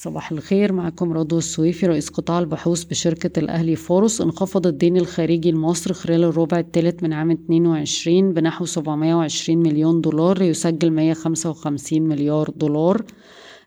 صباح الخير معكم رضوى السويفي رئيس قطاع البحوث بشركة الأهلي فاروس. انخفض الدين الخارجي لمصر خلال الربع الثالث من عام 22 بنحو 720 مليون دولار ليسجل 155 مليار دولار.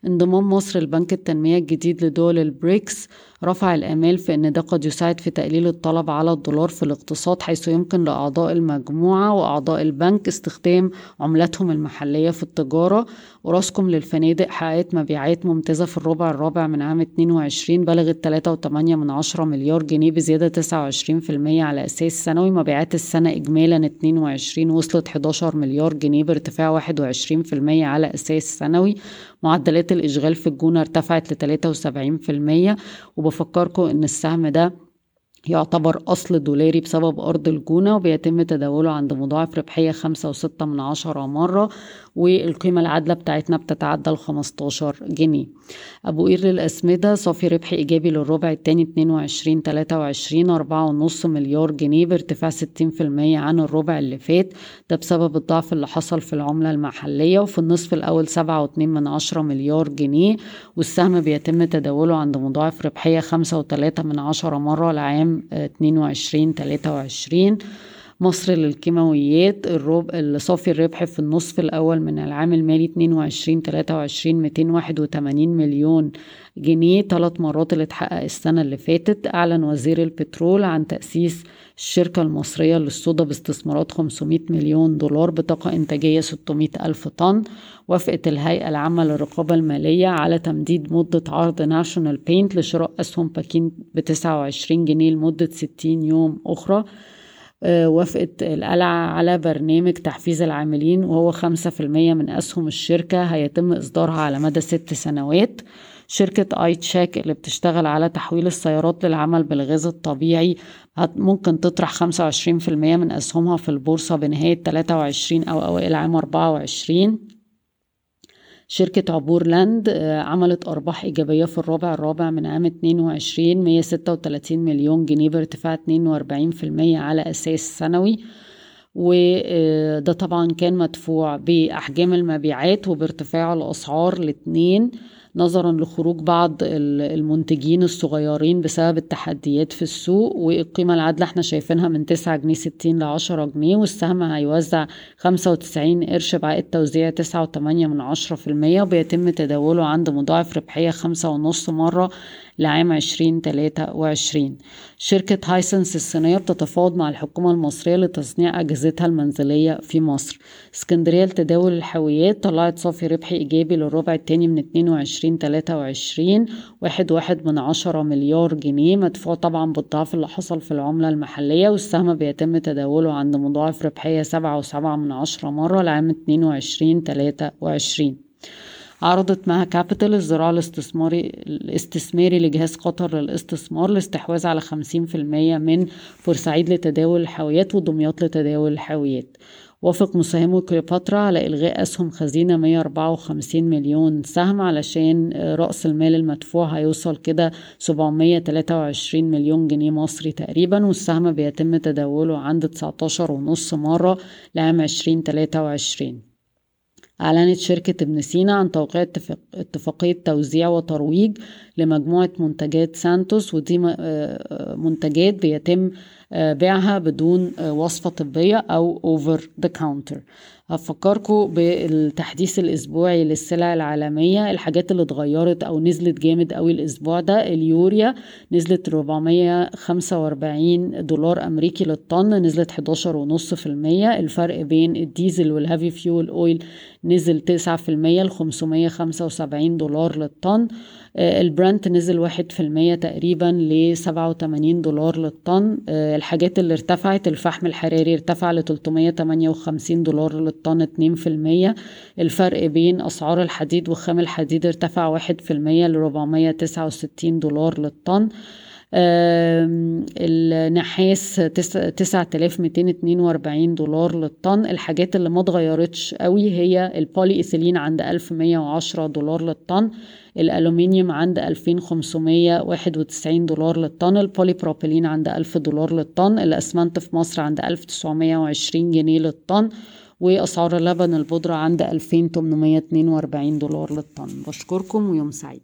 انضمام مصر لبنك التنمية الجديد لدول البريكس رفع الآمال في أن ده قد يساعد في تقليل الطلب على الدولار في الاقتصاد حيث يمكن لأعضاء المجموعة وأعضاء البنك استخدام عملاتهم المحلية في التجارة. وراسكم للفنادق حققت مبيعات ممتازة في الربع الرابع من عام 22 بلغت 3.8 من عشرة مليار جنيه بزيادة 29% على أساس سنوي مبيعات السنة إجمالا 22 وصلت 11 مليار جنيه بارتفاع 21% على أساس سنوي. معدلات الإشغال في الجونة ارتفعت ل 73% وبفكركم إن السهم ده يعتبر أصل دولاري بسبب أرض الجونة وبيتم تداوله عند مضاعف ربحية خمسة وستة من عشرة مرة والقيمة العادلة بتاعتنا بتتعدى ال 15 جنيه. أبو قير للأسمدة صافي ربح إيجابي للربع التاني 22 23 أربعة ونص مليار جنيه بارتفاع 60% عن الربع اللي فات. ده بسبب الضعف اللي حصل في العملة المحلية وفي النصف الأول سبعة واتنين من عشرة مليار جنيه. والسهم بيتم تداوله عند مضاعف ربحية خمسة وتلاتة من عشرة مرة لعام 22 23 مصر للكيماويات الربع صافي الربح في النصف الأول من العام المالي 22 23 281 مليون جنيه. ثلاث مرات اللي اتحقق السنة اللي فاتت. أعلن وزير البترول عن تأسيس الشركة المصرية للصودا باستثمارات 500 مليون دولار بطاقة إنتاجية 600 ألف طن. وافقت الهيئة العامة للرقابة المالية على تمديد مدة عرض ناشونال بينت لشراء أسهم باكين ب 29 جنيه لمدة 60 يوم أخرى. وافقت القلعة على برنامج تحفيز العاملين وهو خمسة في المية من أسهم الشركة هيتم إصدارها على مدى ست سنوات. شركة آي تشيك اللي بتشتغل على تحويل السيارات للعمل بالغاز الطبيعي ممكن تطرح خمسة وعشرين في المية من أسهمها في البورصة بنهاية تلاتة وعشرين أو أوائل عام أربعة وعشرين. شركة عبور لاند عملت أرباح إيجابية في الربع الرابع من عام 22 136 مليون جنيه بارتفاع 42% على أساس سنوي. وده طبعا كان مدفوع بأحجام المبيعات وبارتفاع الأسعار الاتنين نظرا لخروج بعض المنتجين الصغيرين بسبب التحديات في السوق والقيمة العادلة إحنا شايفينها من 9 جنيه 60 ل 10 جنيه والسهم هيوزع 95 قرش بعائد توزيع 9.8 من 10 في المية وبيتم تداوله عند مضاعف ربحية خمسة ونص مرة لعام 2023 شركة هايسنس الصينية بتتفاوض مع الحكومة المصرية لتصنيع أجهزتها المنزلية في مصر. اسكندرية لتداول الحاويات طلعت صافي ربح إيجابي للربع التاني من 22 23 واحد واحد من عشرة مليار جنيه مدفوع طبعا بالضعف اللي حصل في العملة المحلية والسهم بيتم تداوله عند مضاعف ربحية سبعة وسبعة من عشرة مرة لعام 22 23 عرضت معها كابيتال الزراعة الاستثماري الاستثماري لجهاز قطر للاستثمار الاستحواذ على 50% من بورسعيد لتداول الحاويات ودمياط لتداول الحاويات. وافق مساهمو كليوباترا على إلغاء أسهم خزينة 154 مليون سهم علشان رأس المال المدفوع هيوصل كده 723 مليون جنيه مصري تقريبا والسهم بيتم تداوله عند 19 ونص مرة لعام 2023 أعلنت شركة ابن سينا عن توقيع اتفاقية توزيع وترويج لمجموعة منتجات سانتوس ودي منتجات بيتم بيعها بدون وصفة طبية أو over the counter. هفكركم بالتحديث الأسبوعي للسلع العالمية. الحاجات اللي اتغيرت أو نزلت جامد أوي الأسبوع ده اليوريا نزلت 445 دولار أمريكي للطن نزلت 11 ونص في المية. الفرق بين الديزل وال heavy fuel oil نزل 9 في المية ل 575 دولار للطن. البرنت نزل واحد في المية تقريبا ل 87 دولار للطن. الحاجات اللي ارتفعت الفحم الحراري ارتفع ل 358 دولار للطن اتنين في المية الفرق بين أسعار الحديد وخام الحديد ارتفع واحد في المية ل 469 دولار للطن. النحاس تسعة آلاف ميتين اتنين وأربعين دولار للطن. الحاجات اللي ما اتغيرتش قوي هي البولي إيثيلين عند ألف مية وعشرة دولار للطن. الألومنيوم عند ألفين خمسمية واحد وتسعين دولار للطن. البولي بروبيلين عند ألف دولار للطن. الأسمنت في مصر عند ألف تسعمية وعشرين جنيه للطن. وأسعار اللبن البودرة عند ألفين تمنمية اتنين وأربعين دولار للطن. بشكركم ويوم سعيد.